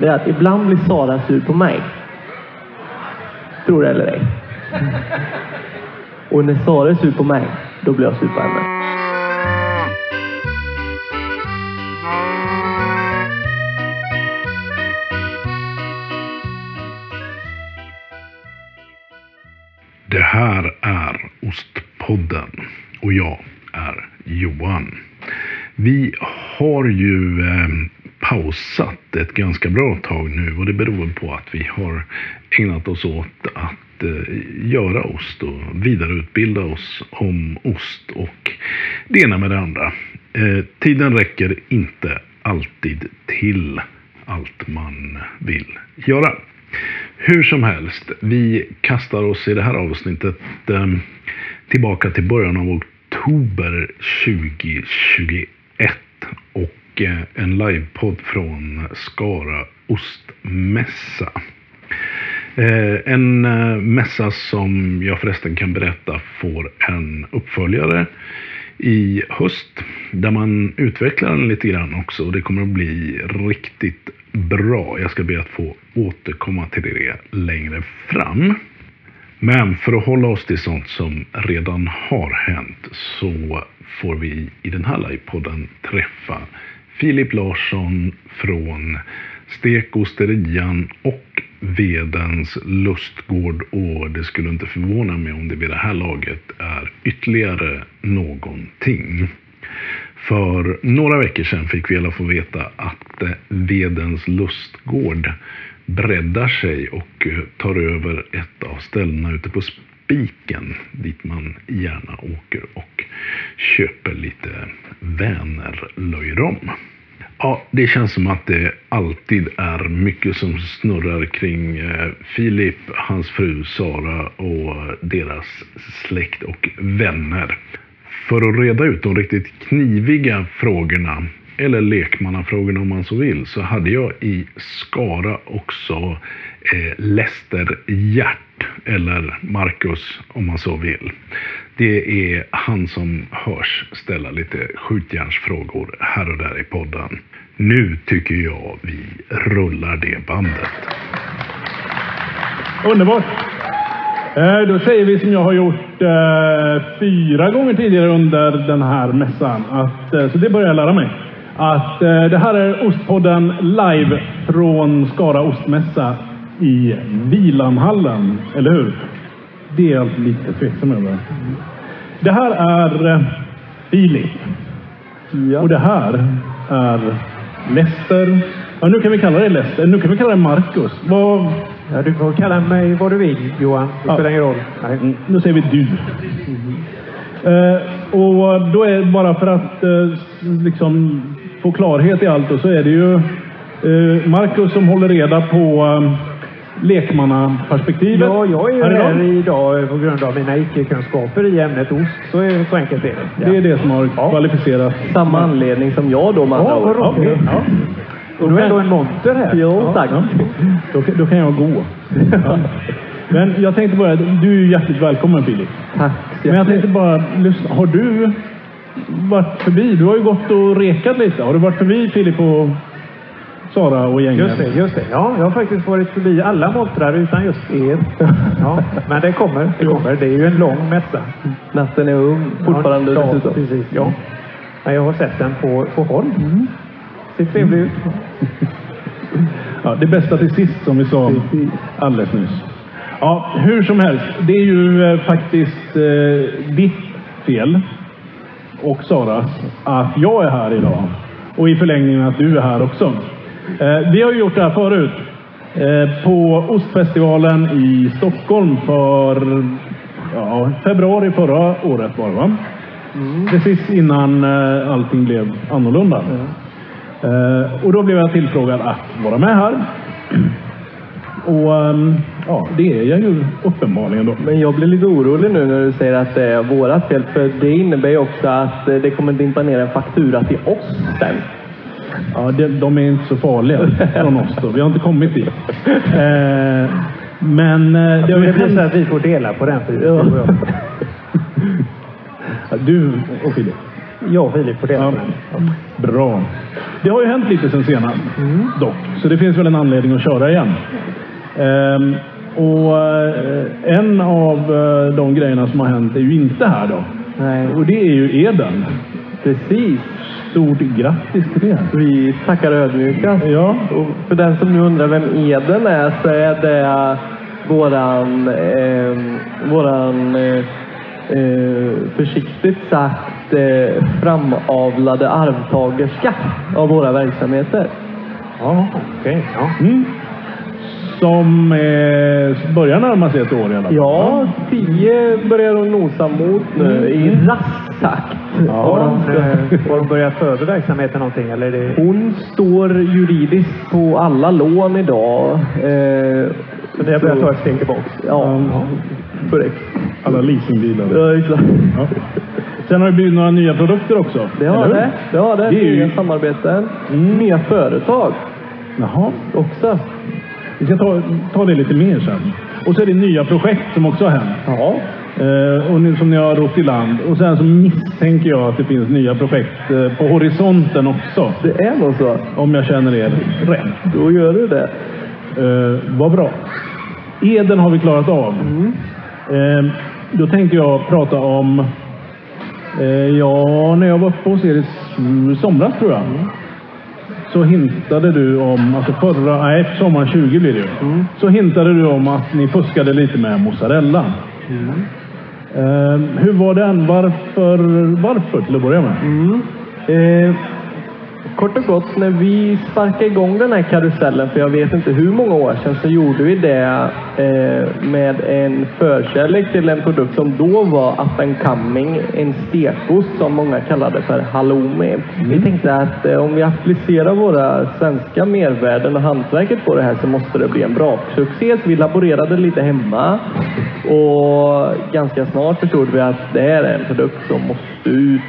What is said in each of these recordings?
det är att ibland blir Sara sur på mig. Tror det eller ej. Och när Sara är sur på mig, då blir jag sur på henne. Det här är Ostpodden och jag är Johan. Vi har ju eh, pausat ett ganska bra tag nu och det beror på att vi har ägnat oss åt att eh, göra ost och vidareutbilda oss om ost och det ena med det andra. Eh, tiden räcker inte alltid till allt man vill göra. Hur som helst, vi kastar oss i det här avsnittet ehm, tillbaka till början av oktober 2021 och en livepodd från Skara Ostmässa. Eh, en eh, mässa som jag förresten kan berätta får en uppföljare i höst där man utvecklar den lite grann också och det kommer att bli riktigt bra. Jag ska be att få återkomma till det längre fram. Men för att hålla oss till sånt som redan har hänt så får vi i den här livepodden träffa Filip Larsson från Stekosterian och Vedens lustgård och det skulle inte förvåna mig om det vid det här laget är ytterligare någonting. För några veckor sedan fick vi alla få veta att eh, Vedens lustgård breddar sig och eh, tar över ett av ställena ute på Spiken dit man gärna åker och köper lite Vänerlöjrom. Ja, det känns som att det alltid är mycket som snurrar kring eh, Filip, hans fru Sara och deras släkt och vänner. För att reda ut de riktigt kniviga frågorna, eller lekmannafrågorna om man så vill, så hade jag i Skara också eh, Lester Hjärt, eller Marcus om man så vill. Det är han som hörs ställa lite skjutjärnsfrågor här och där i podden. Nu tycker jag vi rullar det bandet. Underbart! Eh, då säger vi som jag har gjort eh, fyra gånger tidigare under den här mässan. Att, eh, så det börjar jag lära mig. Att eh, det här är Ostpodden live från Skara Ostmässa i Vilanhallen. Eller hur? Det är jag alltid lite tveksam över. Det här är eh, Filip. Och det här är Lester. Ja, nu kan vi kalla det Lester. Nu kan vi kalla det Marcus. Vad, Ja, du får kalla mig vad du vill, Johan. Det Ja. spelar ingen roll. Nej. Mm, Nu säger vi du. Eh, och då är bara för att eh, liksom få klarhet i allt så är det ju eh, Marcus som håller reda på lekmannaperspektivet. Ja, jag är ju här idag. idag på grund av mina icke-kunskaper i ämnet ost. Så, är, så enkelt är det. Det är det som har kvalificerat. Samma anledning som jag då med andra Ja, ord. roligt. Ja. Och du är ändå en monter här. Jo, tack. Då, kan- då kan jag gå. Ja. Men jag tänkte bara, du är hjärtligt välkommen Filip. Tack. Men jag tänkte bara lyssna. Har du varit förbi? Du har ju gått och rekat lite. Har du varit förbi Filip och Sara och gänget? Just det, just det. Ja, jag har faktiskt varit förbi alla montrar utan just er. Ja, men det kommer, det kommer. Det är ju en lång mässa. Natten är ung fortfarande ja, dessutom. precis. Ja. Men jag har sett den på, på håll. Ser trevlig ut. Ja, det bästa till sist som vi sa alldeles nyss. Ja, hur som helst. Det är ju eh, faktiskt eh, ditt fel och Saras att jag är här idag. Och i förlängningen att du är här också. Eh, vi har ju gjort det här förut. Eh, på Ostfestivalen i Stockholm för ja, februari förra året var det va? Precis innan eh, allting blev annorlunda. Eh, och då blev jag tillfrågad att vara med här. Och ehm, ja, det är jag ju uppenbarligen då. Men jag blir lite orolig nu när du säger att det är vårat fel. För det innebär ju också att det kommer dimpa ner en faktura till oss sen. Ja, de, de är inte så farliga från oss då. Vi har inte kommit dit. Eh, men eh, det Det blir så att vi får dela på den. Filip. Ja. Ja, Du och Filip. Jag och Filip får dela Ja, på den. bra. Det har ju hänt lite sen senast dock, så det finns väl en anledning att köra igen. Ehm, och eh, en av eh, de grejerna som har hänt är ju inte här då. Nej, Och det är ju Eden. precis. Stort grattis till det. Vi tackar ödmjukast. Ja, Och för den som nu undrar vem Eden är så är det våran, eh, våran eh, eh, försiktigt sagt eh, framavlade arvtagerska av våra verksamheter. Ja, okej. ja. mm. Som eh, börjar närma sig ett år i alla fall. Ja, tio börjar hon nosa mot nu i rask takt. Ja, Har de de, eh, har de börjat över verksamheten någonting? Eller är det... Hon står juridiskt på alla lån idag. Eh, Så ni har börjat ta ett steg tillbaka? Ja, korrekt. Alla leasingbilar. Ja, exakt. Ja. Sen har det blivit några nya produkter också. Det har eller hur? det. Det har det. Det är ju- Nya samarbeten. Mm. Nya företag Jaha. också. Vi ska ta, ta det lite mer sen. Och så är det nya projekt som också har hänt. Ja. Eh, och nu, som ni har rott i land. Och sen så misstänker jag att det finns nya projekt eh, på horisonten också. Det är nog så. Om jag känner er rätt. Då gör du det. Eh, vad bra. Eden har vi klarat av. Eh, då tänkte jag prata om... Eh, ja, när jag var uppe hos er i somras tror jag. Så hintade du om, alltså förra, nej sommaren 20 blir det ju. Så hintade du om att ni fuskade lite med mozzarella. Eh, hur var den? Varför, varför till att börja med? Eh, kort och gott, när vi sparkade igång den här karusellen för jag vet inte hur många år sedan så gjorde vi det eh, med en förkärlek till en produkt som då var up and coming. En stekost som många kallade för halloumi. Vi tänkte att eh, om vi applicerar våra svenska mervärden och hantverket på det här så måste det bli en bra succé. Så vi laborerade lite hemma och ganska snart förstod vi att det här är en produkt som måste ut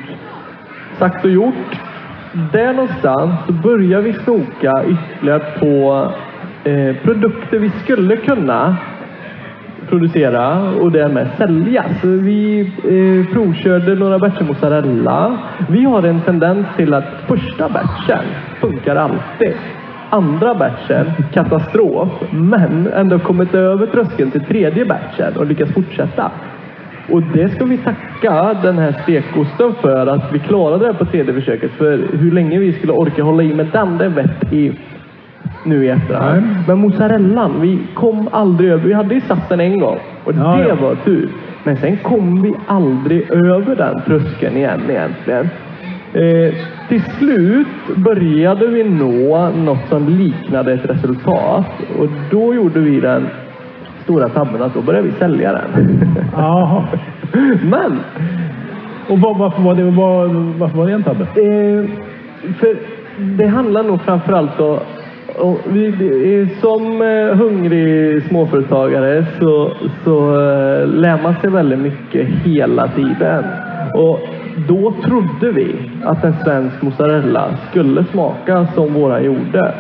sagt och gjort. Där någonstans så börjar vi snoka ytterligare på eh, produkter vi skulle kunna producera och därmed sälja. Så vi eh, provkörde några batcher mozzarella. Vi har en tendens till att första batchen funkar alltid. Andra batchen, katastrof. Men ändå kommit över tröskeln till tredje batchen och lyckats fortsätta. Och det ska vi tacka den här stekosten för att vi klarade det på tredje försöket. För hur länge vi skulle orka hålla i med den, det vet i nu i efterhand. Nej. Men mozzarellan, vi kom aldrig över. Vi hade ju satt den en gång och Ja, det ja. var tur. Men sen kom vi aldrig över den tröskeln igen egentligen. Eh, till slut började vi nå något som liknade ett resultat och då gjorde vi den stora tabben att då började vi sälja den. Jaha. Men Och var, varför, var det, var, varför var det en tabbe? Eh, för det handlar nog framförallt om och vi, är som eh, hungrig småföretagare så, så eh, lär man sig väldigt mycket hela tiden. Och då trodde vi att en svensk mozzarella skulle smaka som våra gjorde.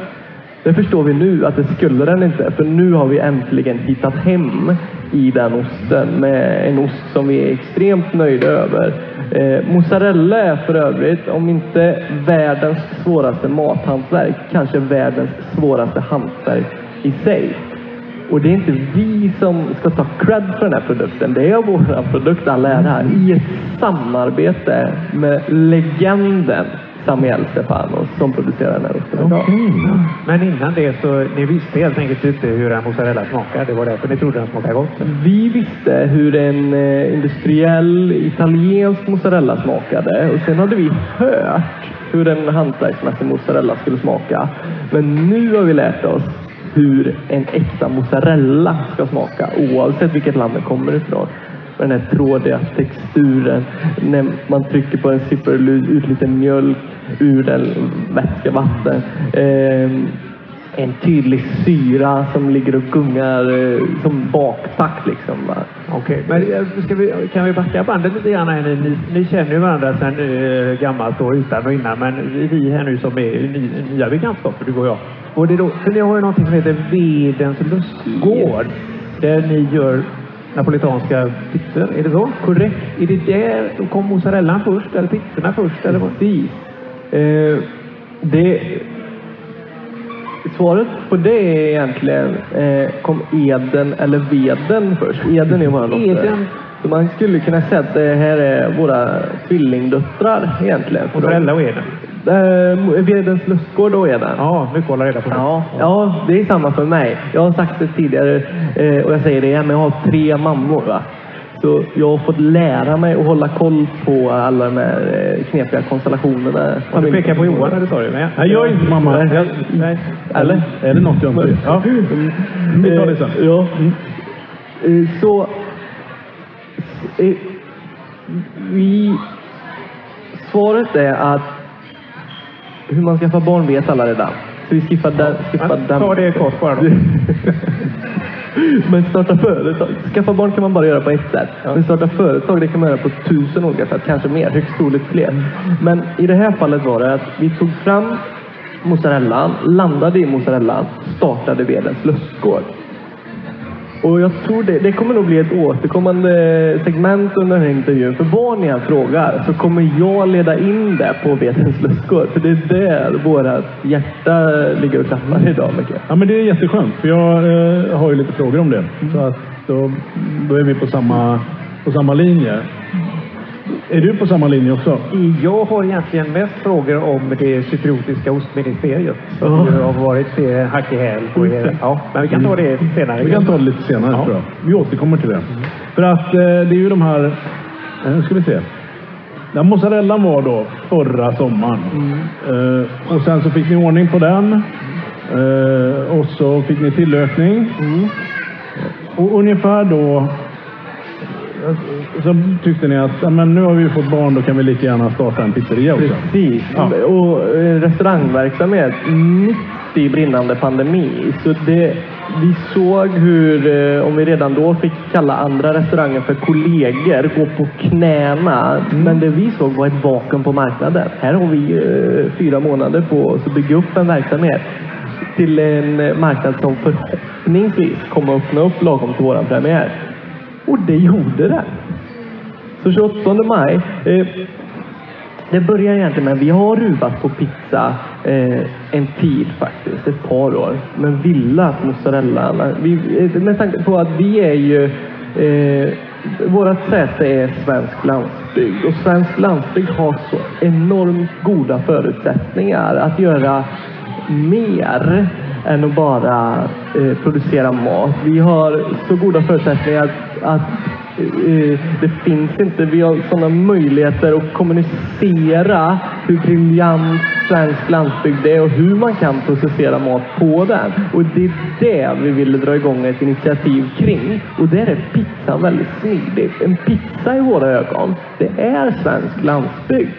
Det förstår vi nu att det skulle den inte, för nu har vi äntligen hittat hem i den osten med en ost som vi är extremt nöjda över. Eh, mozzarella är för övrigt, om inte världens svåraste mathantverk, kanske världens svåraste hantverk i sig. Och det är inte vi som ska ta cred för den här produkten. Det är vår produkt all ära i ett samarbete med legenden Samuel Stefanos som producerar den här osten idag. Men innan det så ni visste helt enkelt inte hur en mozzarella smakar. Det var därför ni trodde den smakade gott. Vi visste hur en eh, industriell italiensk mozzarella smakade och sen hade vi hört hur en hantverksmässig mozzarella skulle smaka. Men nu har vi lärt oss hur en äkta mozzarella ska smaka oavsett vilket land den kommer ifrån. Med den här trådiga texturen. När man trycker på den sipprar det ut lite mjölk ur den vätska vatten. Ehm, en tydlig syra som ligger och gungar eh, som baktakt liksom. Okej, men eh, vi, kan vi backa bandet lite grann? Här? Ni, ni, känner ju varandra sedan eh, gammalt och utan och innan, men vi här nu som är ny, nya bekantskaper, du och jag. Och det då, för ni har ju någonting som heter Vedens lustgård, där ni gör napolitanska pizzor, är det så? Korrekt. Är det där, då kom mozzarellan först, eller pizzorna först? Eller vad? Eh, Det, svaret på det är egentligen, eh, kom eden eller veden först? Eden är våra dotter. Så man skulle kunna säga att det här är våra tvillingdöttrar egentligen. Förälda och Eden. Eh, Vedens lustgård och Eden. Ja, mycket att hålla reda på. Ja, ja, det är samma för mig. Jag har sagt det tidigare eh, och jag säger det igen, men jag har tre mammor. Va? Så jag har fått lära mig att hålla koll på alla de här eh, knepiga konstellationerna. Och du pekar på Johan, eller sa du? Nej, jag är inte mamma. Nej. Jag, Nej. Eller? Är det något jag inte vet? Ja. Vi tar det sen. Ja. Eh, Så... eh, Vi... Svaret är att hur man skaffar barn vet alla redan. Så vi skippar den. Skippar Ja, den. Ta det kort bara då. Men starta företag. Skaffa barn kan man bara göra på ett sätt. Men starta företag det kan man göra på tusen olika sätt. Kanske mer, högst troligt fler. Men i det här fallet var det att vi tog fram mozzarellan, landade i mozzarellan, startade Vedens lustgård. Och jag tror det, det kommer nog bli ett återkommande segment under den här intervjun. För vad ni än frågar så kommer jag leda in det på Vetens lustgård. För det är där våra hjärta ligger och klappar idag mycket. Ja, men det är jätteskönt, för jag eh, har ju lite frågor om det. Så att då, då är vi på samma, på samma linje. Är du på samma linje också? Jag har egentligen mest frågor om det cypriotiska ostministeriet. Som ju har varit eh, hack i häl. Ja, men vi kan ta det senare. Vi kan ta det lite senare Ja. tror jag. Vi återkommer till det. För att eh, det är ju de här... eh, Nu ska vi se. Den mozzarellan var då förra sommaren. Eh, och sen så fick ni ordning på den. Eh, och så fick ni tillökning. Och ungefär då eh, så tyckte ni att ja, men nu har vi fått barn, då kan vi lika gärna starta en pizzeria också. Precis. Ja. Och eh, restaurangverksamhet mitt i brinnande pandemi. Så det, vi såg hur, eh, om vi redan då fick kalla andra restauranger för kollegor, gå på knäna. Men det vi såg var ett vakuum på marknaden. Här har vi eh, fyra månader på oss att bygga upp en verksamhet till en marknad som förhoppningsvis kommer att öppna upp lagom till våran premiär. Och det gjorde det. Så 28 maj. Eh, det börjar egentligen med att vi har ruvat på pizza eh, en tid faktiskt, ett par år. Men villat mozzarella. mozzarellan, vi, eh, med tanke på att vi är ju, eh, vårt säte är svensk landsbygd och svensk landsbygd har så enormt goda förutsättningar att göra mer än att bara eh, producera mat. Vi har så goda förutsättningar att, eh, det finns inte, vi har sådana möjligheter att kommunicera hur briljant svensk landsbygd är och hur man kan processera mat på den. Och det är det vi ville dra igång ett initiativ kring. Och där är pizzan väldigt smidig. En pizza i våra ögon, det är svensk landsbygd.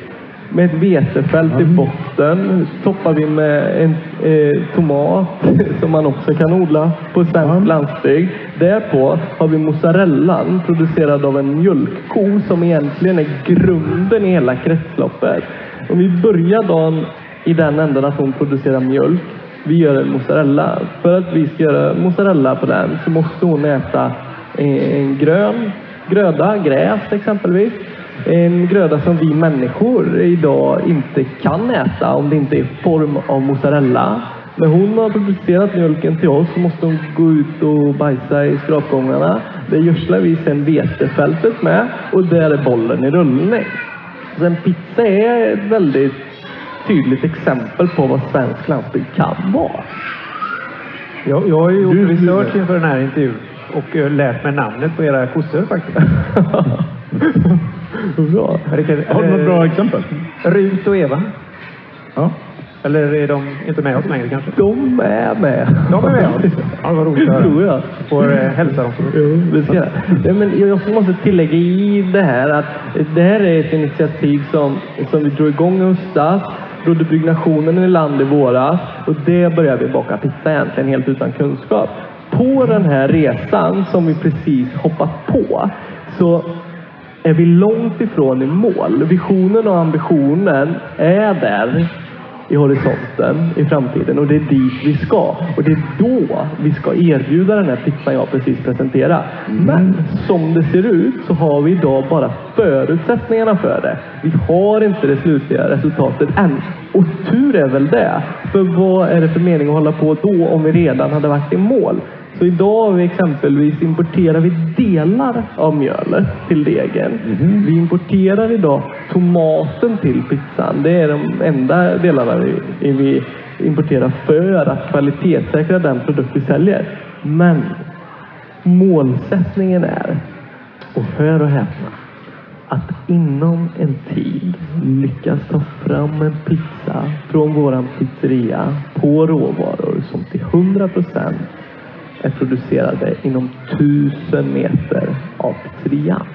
Med ett vetefält i botten toppar vi med en eh, tomat som man också kan odla på svensk landsbygd. Därpå har vi mozzarellan producerad av en mjölkko som egentligen är grunden i hela kretsloppet. Om vi börjar dagen i den änden att hon producerar mjölk. Vi gör en mozzarella. För att vi ska göra mozzarella på den så måste hon äta en grön gröda, gräs exempelvis. En gröda som vi människor idag inte kan äta om det inte är form av mozzarella. När hon har producerat mjölken till oss så måste hon gå ut och bajsa i skrapgångarna. Det gödslar vi sedan vetefältet med och där är bollen i rullning. Så en pizza är ett väldigt tydligt exempel på vad svensk landsbygd kan vara. Jag, jag har ju gjort research inför den här intervjun och eh, lärt mig namnet på era kossor faktiskt. Bra. Vilket- Har du något bra exempel? Rut och Eva. Ja. Eller är de inte med oss längre kanske? De är med. De är med oss. Ja, vad roligt att höra. jag. Får eh, hälsa dem. Jo, det ska jag. Ja, men jag måste tillägga i det här att det här är ett initiativ som, som vi drog igång i höstas. Rodde byggnationen i land i våras och det började vi baka pizza egentligen helt utan kunskap. På den här resan som vi precis hoppat på så är vi långt ifrån i mål. Visionen och ambitionen är där i horisonten i framtiden och det är dit vi ska. Och det är då vi ska erbjuda den här pizzan jag precis presenterade. Men som det ser ut så har vi idag bara förutsättningarna för det. Vi har inte det slutliga resultatet än. Och tur är väl det. För vad är det för mening att hålla på då om vi redan hade varit i mål? Så idag har vi exempelvis importerar vi delar av mjölet till degen. Vi importerar idag tomaten till pizzan. Det är de enda delarna vi, vi importerar för att kvalitetssäkra den produkt vi säljer. Men målsättningen är, och hör och häpna, att inom en tid lyckas ta fram en pizza från våran pizzeria på råvaror som till 100 procent är producerade inom tusen meter av pizzerian.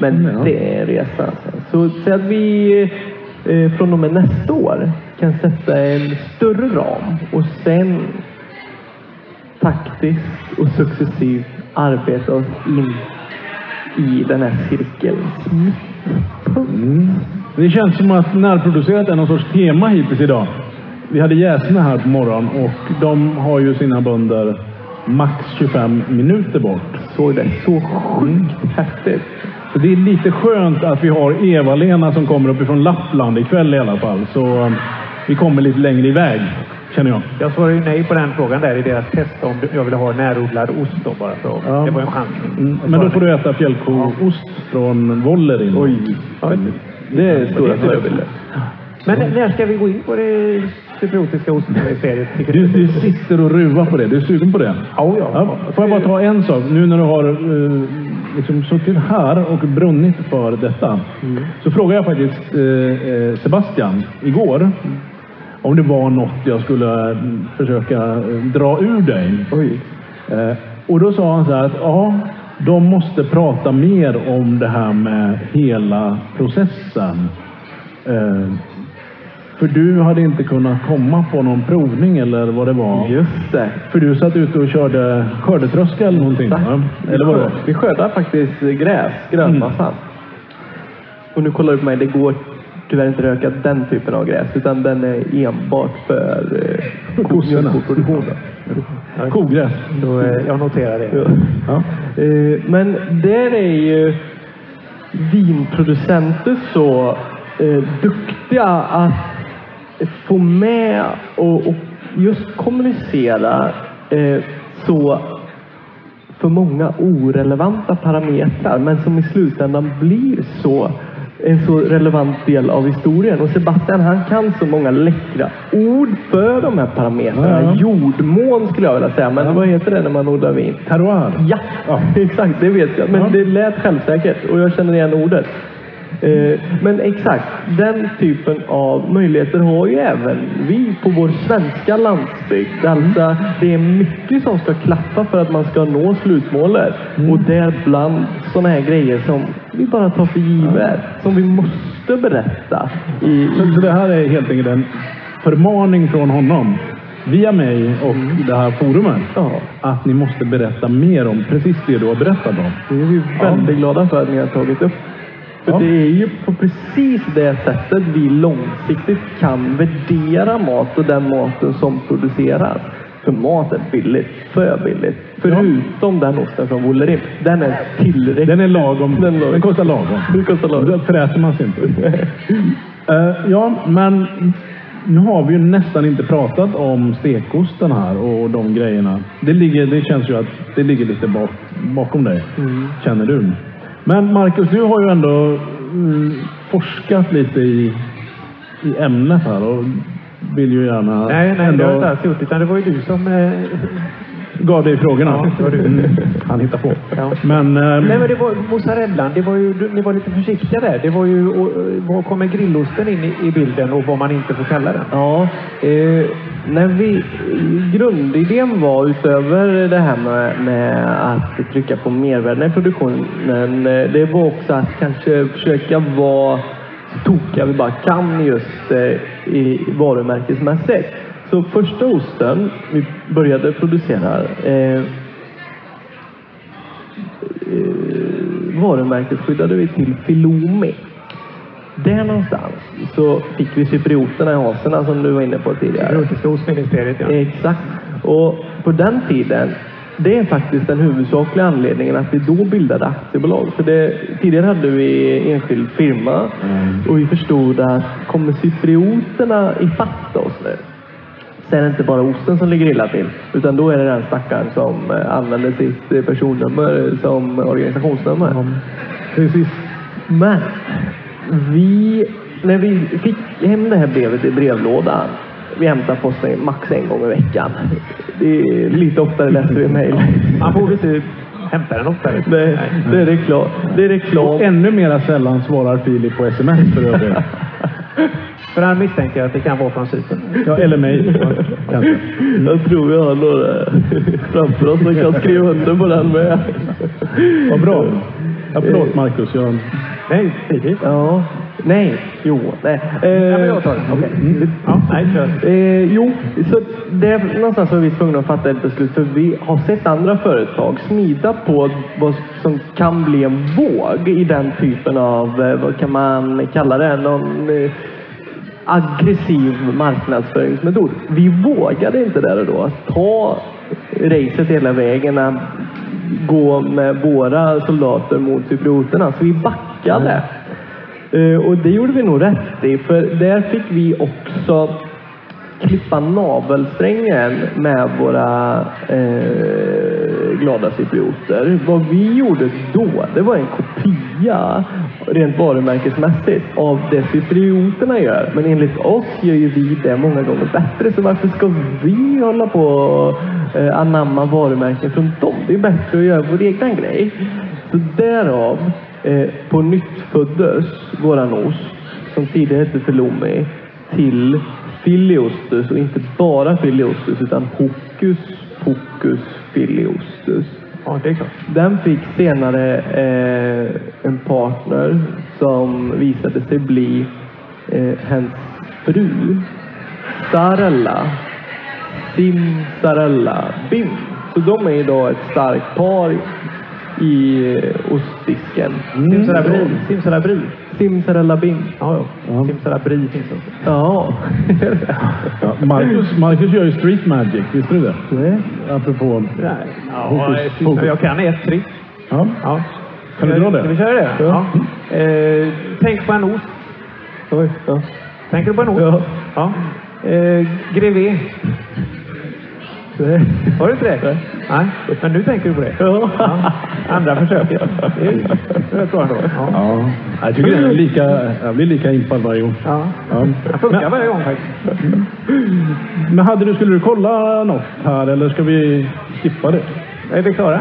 Men det är resan. alltså. Så säg att vi eh, från och med nästa år kan sätta en större ram och sen taktiskt och successivt arbeta oss in i den här cirkelns mittpunkt. Det känns som att närproducerat är någon sorts tema hittills idag. Vi hade Jäsne här på morgonen och de har ju sina bönder max 25 minuter bort. Såg det så sjukt häftigt. Så det är lite skönt att vi har Eva-Lena som kommer uppifrån Lappland ikväll i alla fall. Så eh, vi kommer lite längre iväg, känner jag. Jag svarade ju nej på den frågan där i deras test om jag ville ha närodlad ost då bara. Så Ja. Det var en chansning. Mm, Men då får du äta fjällkoost från Wollerin. Oj. Ja, det är stora förebilder. Men när ska vi gå in på det cypriotiska ostministeriet? tycker Du, du sitter och ruvar på det. Du är sugen på det? Ja, ja. Ja, får jag bara ta en sak? Nu när du har eh, liksom suttit här och brunnit för detta. Så frågade jag faktiskt eh, eh, Sebastian igår om det var något jag skulle mm, försöka eh, dra ur dig. Eh, och då sa han så här att ja, de måste prata mer om det här med hela processen. Eh, för du hade inte kunnat komma på någon provning eller vad det var. Just det. För du satt ute och körde skördetröska eller någonting? va? Eller vad det var? Vi skördar faktiskt gräs, grönmassan. Och nu kollar du på mig, det går tyvärr inte röka den typen av gräs utan den är enbart för eh, Kossorna. Kogräs. Så, eh, jag noterar det. Ja. Ja. Eh, Men där är ju vinproducenter så eh, duktiga att få med och, och just kommunicera eh, så för många orelevanta parametrar men som i slutändan blir så en så relevant del av historien. Och Sebastian han kan så många läckra ord för de här parametrarna. Ja. Jordmån skulle jag vilja säga, men vad heter det när man odlar vin? Terroir. Ja, Ja. exakt. Det vet jag. Men Ja. det lät självsäkert och jag känner igen ordet. Eh, Men exakt, den typen av möjligheter har ju även vi på vår svenska landsbygd. Alltså, det är mycket som ska klaffa för att man ska nå slutmålet. Och däribland sådana här grejer som vi bara tar för givet. Som vi måste berätta. I, Så, så det här är helt enkelt en förmaning från honom via mig och det här forumet. ja, Att ni måste berätta mer om precis det du har berättat om. det är vi väldigt glada för att ni har tagit upp. För det är ju på precis det sättet vi långsiktigt kan värdera mat och den maten som produceras. För mat är billigt, för billigt. Förutom den osten från Wollerim. Den är tillräckligt. Den är lagom. Den, är lagom. Den kostar lagom. Det kostar lagom. Då fräter man sig inte. Eh, ja, men nu har vi ju nästan inte pratat om stekosten här och de grejerna. Det, ligger, det känns ju att det ligger lite bak, bakom dig, Mm. känner du. Men Marcus, du har ju ändå mm, forskat lite i, i ämnet här och vill ju gärna Nej, nej, det ändå har jag inte alls gjort. Utan det var ju du som... Eh, gav dig frågorna. Ja, det var du. Mm, han hittar på. Ja. Men, eh, Nej, men det var mozzarellan. Det var ju, ni var lite försiktiga där. Det var ju... Eh, var kommer grillosten in i, i bilden och vad man inte får kalla den? Ja, eh, när vi, grundidén var utöver det här med, med att trycka på mervärdena i produktionen. eh, Det var också att kanske försöka vara så tokiga vi bara kan just eh, i varumärkesmässigt. Så första osten vi började producera eh, eh, varumärkesskyddade vi till Filomi. där någonstans så fick vi cyprioterna i haserna som du var inne på tidigare. Cypriotiska ostministeriet, ja. Exakt. Och på den tiden, det är faktiskt den huvudsakliga anledningen att vi då bildade aktiebolag. För det, tidigare hade vi enskild firma och vi förstod att kommer cyprioterna ifatt oss nu så är det inte bara osten som ligger illa till. Utan då är det den stackaren som eh, använder sitt eh, personnummer som organisationsnummer. Precis. Men vi, när vi fick hem det här brevet i brevlådan. Vi hämtar posten max en gång i veckan. Det är lite oftare läser vi mejl. Man får inte hämta den oftare. Det, det är reklam. Det är reklam. Ännu mera sällan svarar Filip på sms för övrigt. För han misstänker att det kan vara från Cypern. Ja, eller mig kanske. Jag tror vi har några framför oss som kan skriva under på den med. Vad bra. Ja, förlåt Marcus. Jag... Nej, Filip. Ja. Nej. Jo. Nej. Ja, men Eh, jag tar den. Okej. Mm. Ja, nej, kör. Eh, jo, så där någonstans var vi tvungna att fatta ett beslut för vi har sett andra företag smida på vad som kan bli en våg i den typen av, eh, vad kan man kalla det, någon eh, aggressiv marknadsföringsmetod. Vi vågade inte där och då ta racet hela vägen att gå med våra soldater mot cyprioterna, så vi backade. Mm. Och det gjorde vi nog rätt i, för där fick vi också klippa navelsträngen med våra eh, glada cyprioter. Vad vi gjorde då, det var en kopia rent varumärkesmässigt av det cyprioterna gör. Men enligt oss gör ju vi det många gånger bättre. Så varför ska vi hålla på och eh, anamma varumärken från dem? Det är bättre att göra vår egna grej. Så därav eh, på nytt föddes våran ost som tidigare hette Felomi till Filiostus och inte bara Filiostus utan Hokus Pokus Filiostus. Ja, det är klart. Den fick senare eh, en partner som visade sig bli eh, hans fru. Sarella. Simsarella Bim. Så de är idag ett starkt par i eh, ostdisken. Simsalabri. Simsalabri. Simsarella Bim. Ja, ja. Ja. Simsalabri finns också. Ja. Ja, Marcus, Marcus gör ju street magic, visste du det? Nej. Apropå... Nej. Ja, jag kan ett trick. Ja. Ja. Kan du dra det? Ska vi köra det? Ja. Ja. Eh, tänk på en ost. Oj, ja. Tänker du på en ost? Ja. ja. Eh, grevé. Nej. Har du inte det? Nej. Nej. Men nu tänker du på det? Ja. Andra försöket. Det är det rätt bra ändå. Ja. Ja. Jag tycker den är lika... Jag blir lika impad varje gång. Ja. Ja. Det funkar Men, varje gång faktiskt. men hade du, skulle du kolla något här eller ska vi skippa det? Är vi klara?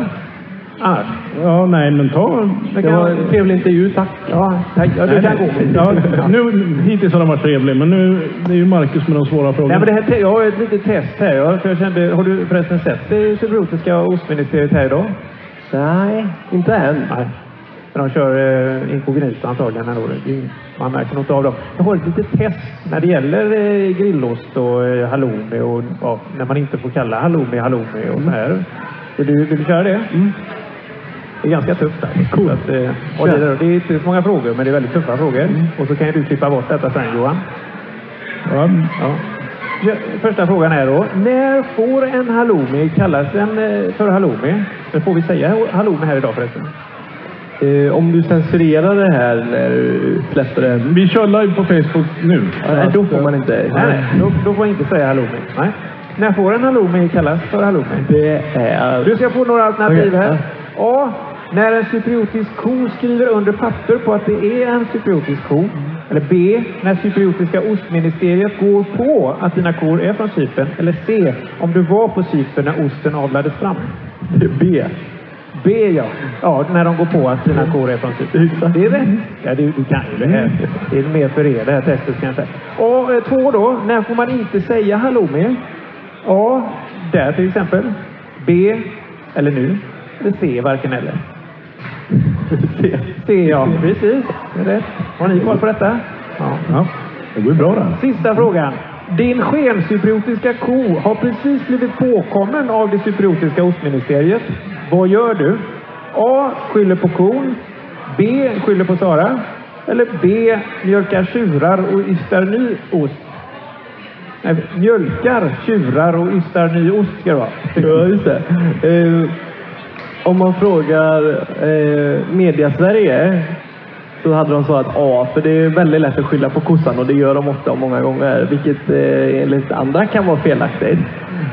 Annars? Ja, nej, men ta... Det var en trevlig intervju, tack. Ja, tack. ja du Nej, kan nej. gå. Ja, nu, hittills har den varit trevlig, men nu det är ju Marcus med de svåra frågorna. Nej, men det här, jag har ett litet test här. Jag, för jag kände, har du förresten sett det cypriotiska ostministeriet här idag? Nej, inte än. Nej. Men de kör eh, inkognito antagligen ändå. Det är ju- Man märker något av dem. Jag har ett litet test när det gäller eh, grillost och eh, halloumi och ja, när man inte får kalla halloumi halloumi och så här. Vill du, vill du köra det? Det är ganska tufft där. Så att, eh, och det, är- det är inte så många frågor, men det är väldigt tuffa frågor. Och så kan ju du klippa bort detta sen Johan. Ja, Ja. Första frågan är då, när får en halloumi kallas en eh, för halloumi? Men får vi säga halloumi här idag förresten? Eh, om du censurerar det här när du släpper det. vi kör live på Facebook nu. Nej, då får man inte. Nej, nej då, då får jag inte säga halloumi. Nej. När får en halloumi kallas för halloumi? Det är... Du ska få några alternativ Okej, här. A. När en cypriotisk ko skriver under papper på att det är en cypriotisk ko. Eller B. När cypriotiska ostministeriet går på att dina kor är från Cypern. Eller C. Om du var på Cypern när osten avlades fram. B. B ja. Ja, när de går på att dina kor är från Cypern. Det är rätt. Ja, du, du kan ju det här. Det är mer för er det här testet kan jag säga. Och eh, två då. När får man inte säga halloumi? A. Där till exempel. B. Eller nu. C. Varken eller. C. C ja. Precis. Rätt. Har ni koll på detta? Ja. Ja, det går ju bra där. Sista frågan. Din skencypriotiska ko har precis blivit påkommen av det cypriotiska ostministeriet. Vad gör du? A. Skyller på kon. B. Skyller på Sara. Eller B. Mjölkar tjurar och ystar ny ost. Nej, mjölkar tjurar och ystar ny ost ska det vara. Ja, just det. Eh, om man frågar eh, Media-Sverige så hade de svarat A, för det är väldigt lätt att skylla på kossan och det gör de ofta och många gånger, vilket eh, enligt andra kan vara felaktigt.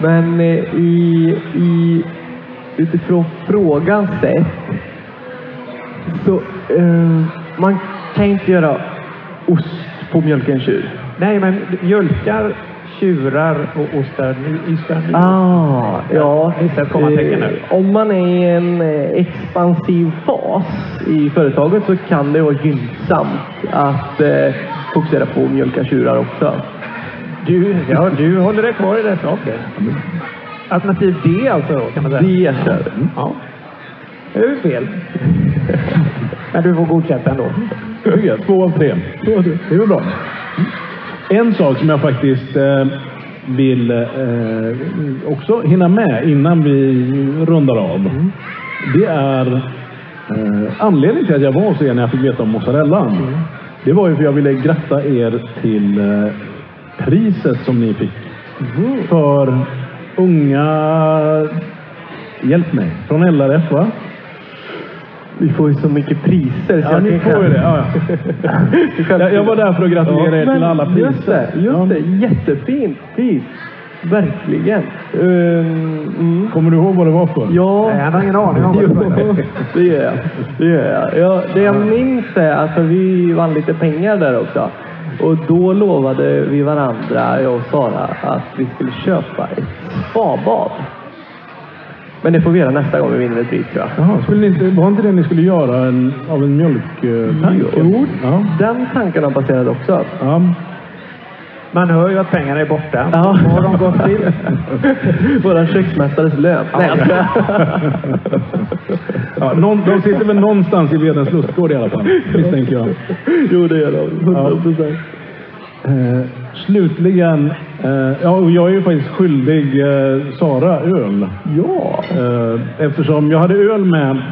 Men eh, i, i, utifrån frågan sett så eh, man kan inte göra ost på mjölken tjur. Nej, men mjölkar tjurar och ostar ny ost. Ah, ja. Eh, Om man är i en eh, expansiv fas i företaget så kan det vara gynnsamt att eh, fokusera på mjölka tjurar också. Du, ja, du håller dig kvar i det saker. Alternativ D alltså då, kan man säga. Det kör vi. Ja. Det är ju fel. Men du får godkänt ändå. Tycker jag. Två av tre. Två av tre. Det är väl bra. En sak som jag faktiskt eh, vill eh, också hinna med innan vi rundar av. Det är eh, anledningen till att jag var hos er när jag fick veta om mozzarellan. Det var ju för jag ville gratta er till eh, priset som ni fick för unga... Hjälp mig. Från LRF va? Vi får ju så mycket priser. så Ja, jag ni får ju det. Ja, ja. Jag, jag var där för att gratulera er till alla priser. Just det, just Ja. det. Jättefint pris. Verkligen. Um, mm. Kommer du ihåg vad det var för? Ja. Nej, han har ingen aning om vad det var. det gör jag. Det gör jag. Ja, det jag minns är att vi vann lite pengar där också. Och då lovade vi varandra, jag och Sara, att vi skulle köpa ett spabad. Men det får vi göra nästa gång vi vinner ett pris tror jag. Jaha, skulle ni inte, var inte det ni skulle göra en, av en mjölktank? Jo, Ja. den tanken har passerat också. ja. Man hör ju att pengarna är borta. Ja. Vad har de gått till? Våran köksmästares lön. Nej, jag skojar. Ja, någon, de sitter väl någonstans i Vedens lustgård i alla fall, misstänker jag. Jo, det gör de. 100 procent. Eh, slutligen, eh, ja, och jag är ju faktiskt skyldig eh, Sara öl. Ja. Eh, eftersom jag hade öl med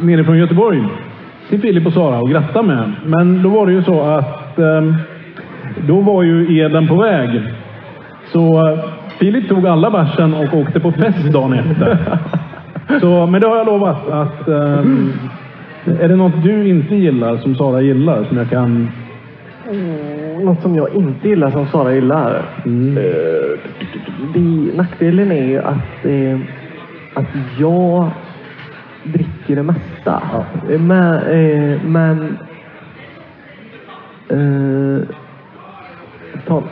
nere från Göteborg till Filip och Sara och gratta med. Men då var det ju så att eh, då var ju Eden på väg. Så eh, Filip tog alla bärsen och åkte på fest dagen efter. Så, men det har jag lovat att eh, är det något du inte gillar som Sara gillar som jag kan... Mm, Något som jag inte gillar som Sara gillar. Mm. Eh, det, nackdelen är ju att, eh, att jag dricker det mesta. Eh, Men, eh, men eh, ta,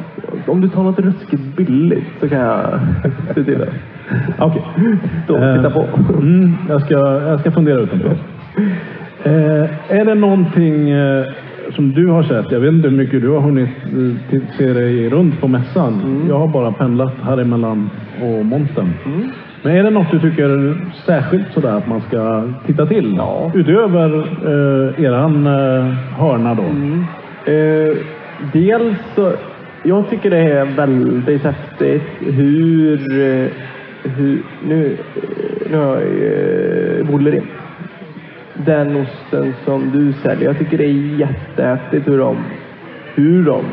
om du tar något ruskigt billigt så kan jag se till det. Okej. Stå och titta på. Mm, jag, ska, jag ska fundera ut. Eh, är det någonting eh, som du har sett? Jag vet inte hur mycket du har hunnit eh, se dig runt på mässan. Mm. Jag har bara pendlat här emellan och monten. Men är det något du tycker särskilt sådär att man ska titta till? Ja. Utöver eh, eran eh, hörna då? Mm. Eh, dels så, jag tycker det är väldigt häftigt hur, eh, hur nu, eh, nu har jag eh. Den osten som du säljer. Jag tycker det är jättehäftigt hur de, hur de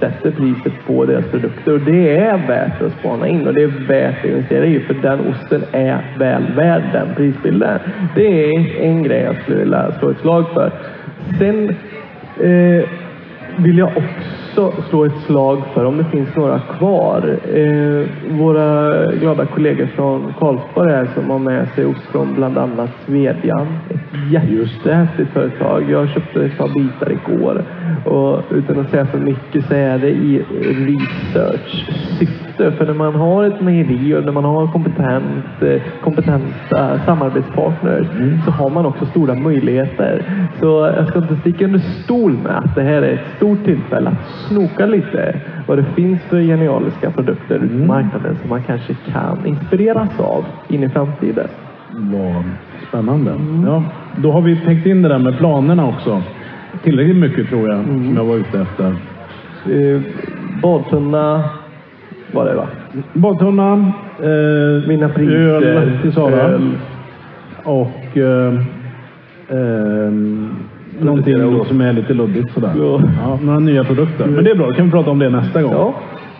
sätter priset på deras produkter. Och det är värt att spana in och det är värt att investera i för den osten är väl värd den prisbilden. Det är en grej jag skulle vilja slå ett slag för. Sen eh, vill jag också slå ett slag för om det finns några kvar. Eh, våra glada kollegor från Karlsborg här som har med sig ost från bland annat Svedjan. Ett jättehäftigt företag. Jag köpte ett par bitar igår och utan att säga för mycket så är det i research-syfte. För när man har ett mejeri och när man har kompetent, eh, kompetenta samarbetspartners så har man också stora möjligheter. Så jag ska inte sticka under stol med att det här är ett stort tillfälle att snoka lite vad det finns för genialiska produkter ute på marknaden som man kanske kan inspireras av in i framtiden. Vad spännande. Ja, då har vi täckt in det där med planerna också. Tillräckligt mycket tror jag, som jag var ute efter. Eh, badtunna var det va? Badtunna, eh, Mina priser. öl till Sara öl. och eh, eh, någonting som är lite luddigt sådär. Ja. Ja, några nya produkter. Men det är bra, då kan vi prata om det nästa gång. Ja.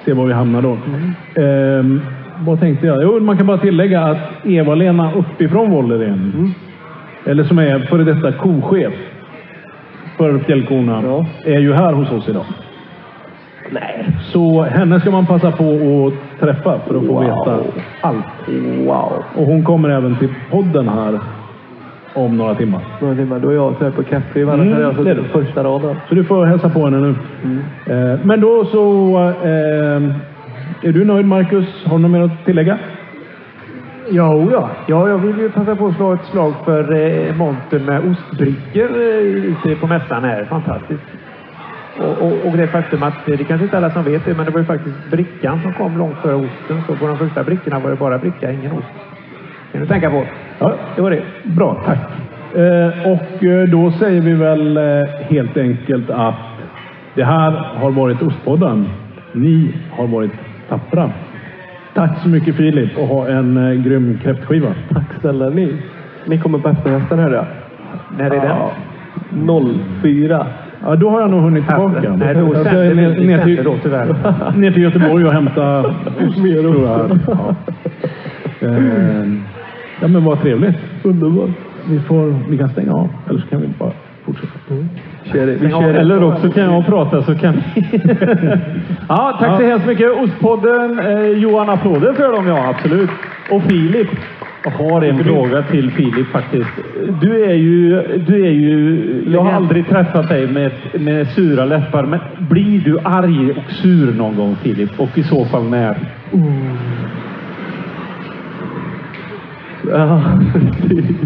Se var vi hamnar då. Ehm, vad tänkte jag? Jo, man kan bara tillägga att Eva-Lena uppifrån Wolleren, eller som är före detta kochef för Fjällkorna, Ja. är ju här hos oss idag. Nej. Så henne ska man passa på att träffa för att få Wow. veta allt. Wow. Och hon kommer även till podden här om några timmar. Några timmar. Då är jag här på kaffe. Annars Mm, hade jag det är suttit på första raden. Så du får hälsa på henne nu. Eh, Men då så... Eh, är du nöjd Marcus? Har du något mer att tillägga? Jo, ja. ja, jag vill ju passa på att slå ett slag för eh, montern med ostbrickor eh, ute på mässan här. Fantastiskt. Och, och, och det faktum att, eh, det kanske inte alla som vet det, men det var ju faktiskt brickan som kom långt före osten. Så på de första brickorna var det bara bricka, ingen ost. Kan du tänka på. Ja, Det var det. bra, tack. Eh, och eh, då säger vi väl eh, helt enkelt att det här har varit Ostpodden. Ni har varit tappra. Tack så mycket Filip och ha en eh, grym kräftskiva. Tack snälla ni. Ni kommer på efterfesten hörde jag. När är Ja. den? 04. Ja, då har jag nog hunnit tillbaka. Nej, då sänder vi- ner, ner, till, då, tyvärr. ner till Göteborg och hämta ost. Mer ost. Ja. Ja, men vad trevligt. Underbart. Vi, får, vi kan stänga av, eller så kan vi bara fortsätta. Kör det. Vi kör eller också kan jag prata så kan Ja, tack så Ja. hemskt mycket. Ostpodden. Eh, Johan, applåder för dem ja, absolut. Och Filip. Jag har en fråga till Filip faktiskt. Du är ju, du är ju, jag har aldrig träffat dig med, med sura läppar, men blir du arg och sur någon gång Filip? Och i så fall när? Ja, precis.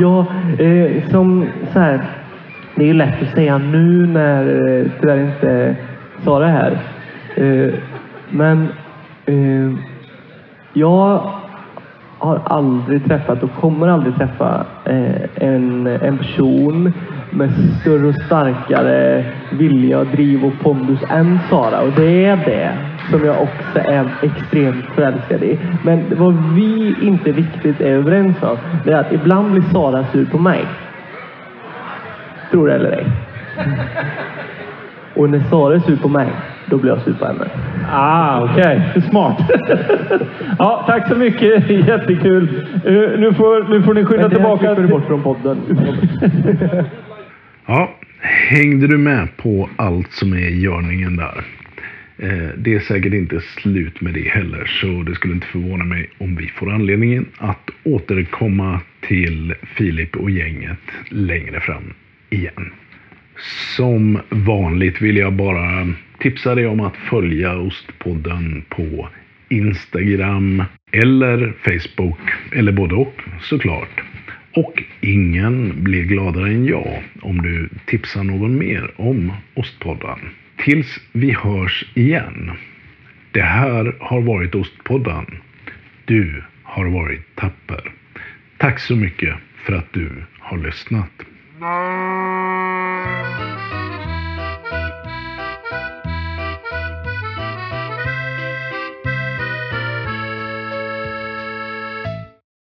ja, eh, som så här. Det är ju lätt att säga nu när eh, tyvärr inte Sara är här. Eh, men eh, jag har aldrig träffat och kommer aldrig träffa eh, en, en person med större och starkare vilja, driv och pondus än Sara. Och det är det som jag också är extremt förälskad i. Men vad vi inte riktigt är överens om, det är att ibland blir Sara sur på mig. Tror det eller ej. Och när Sara är sur på mig, då blir jag sur på henne. Ah, okej. Smart. ja, tack så mycket. Jättekul. Eh, nu, får, nu får ni skynda Men det här tillbaka. bort från podden. Ja, hängde du med på allt som är i görningen där? Eh, det är säkert inte slut med det heller, så det skulle inte förvåna mig om vi får anledningen att återkomma till Filip och gänget längre fram igen. Som vanligt vill jag bara tipsa dig om att följa Ostpodden på Instagram eller Facebook, eller både och såklart. Och ingen blir gladare än jag om du tipsar någon mer om Ostpodden. Tills vi hörs igen. Det här har varit Ostpodden. Du har varit tapper. Tack så mycket för att du har lyssnat.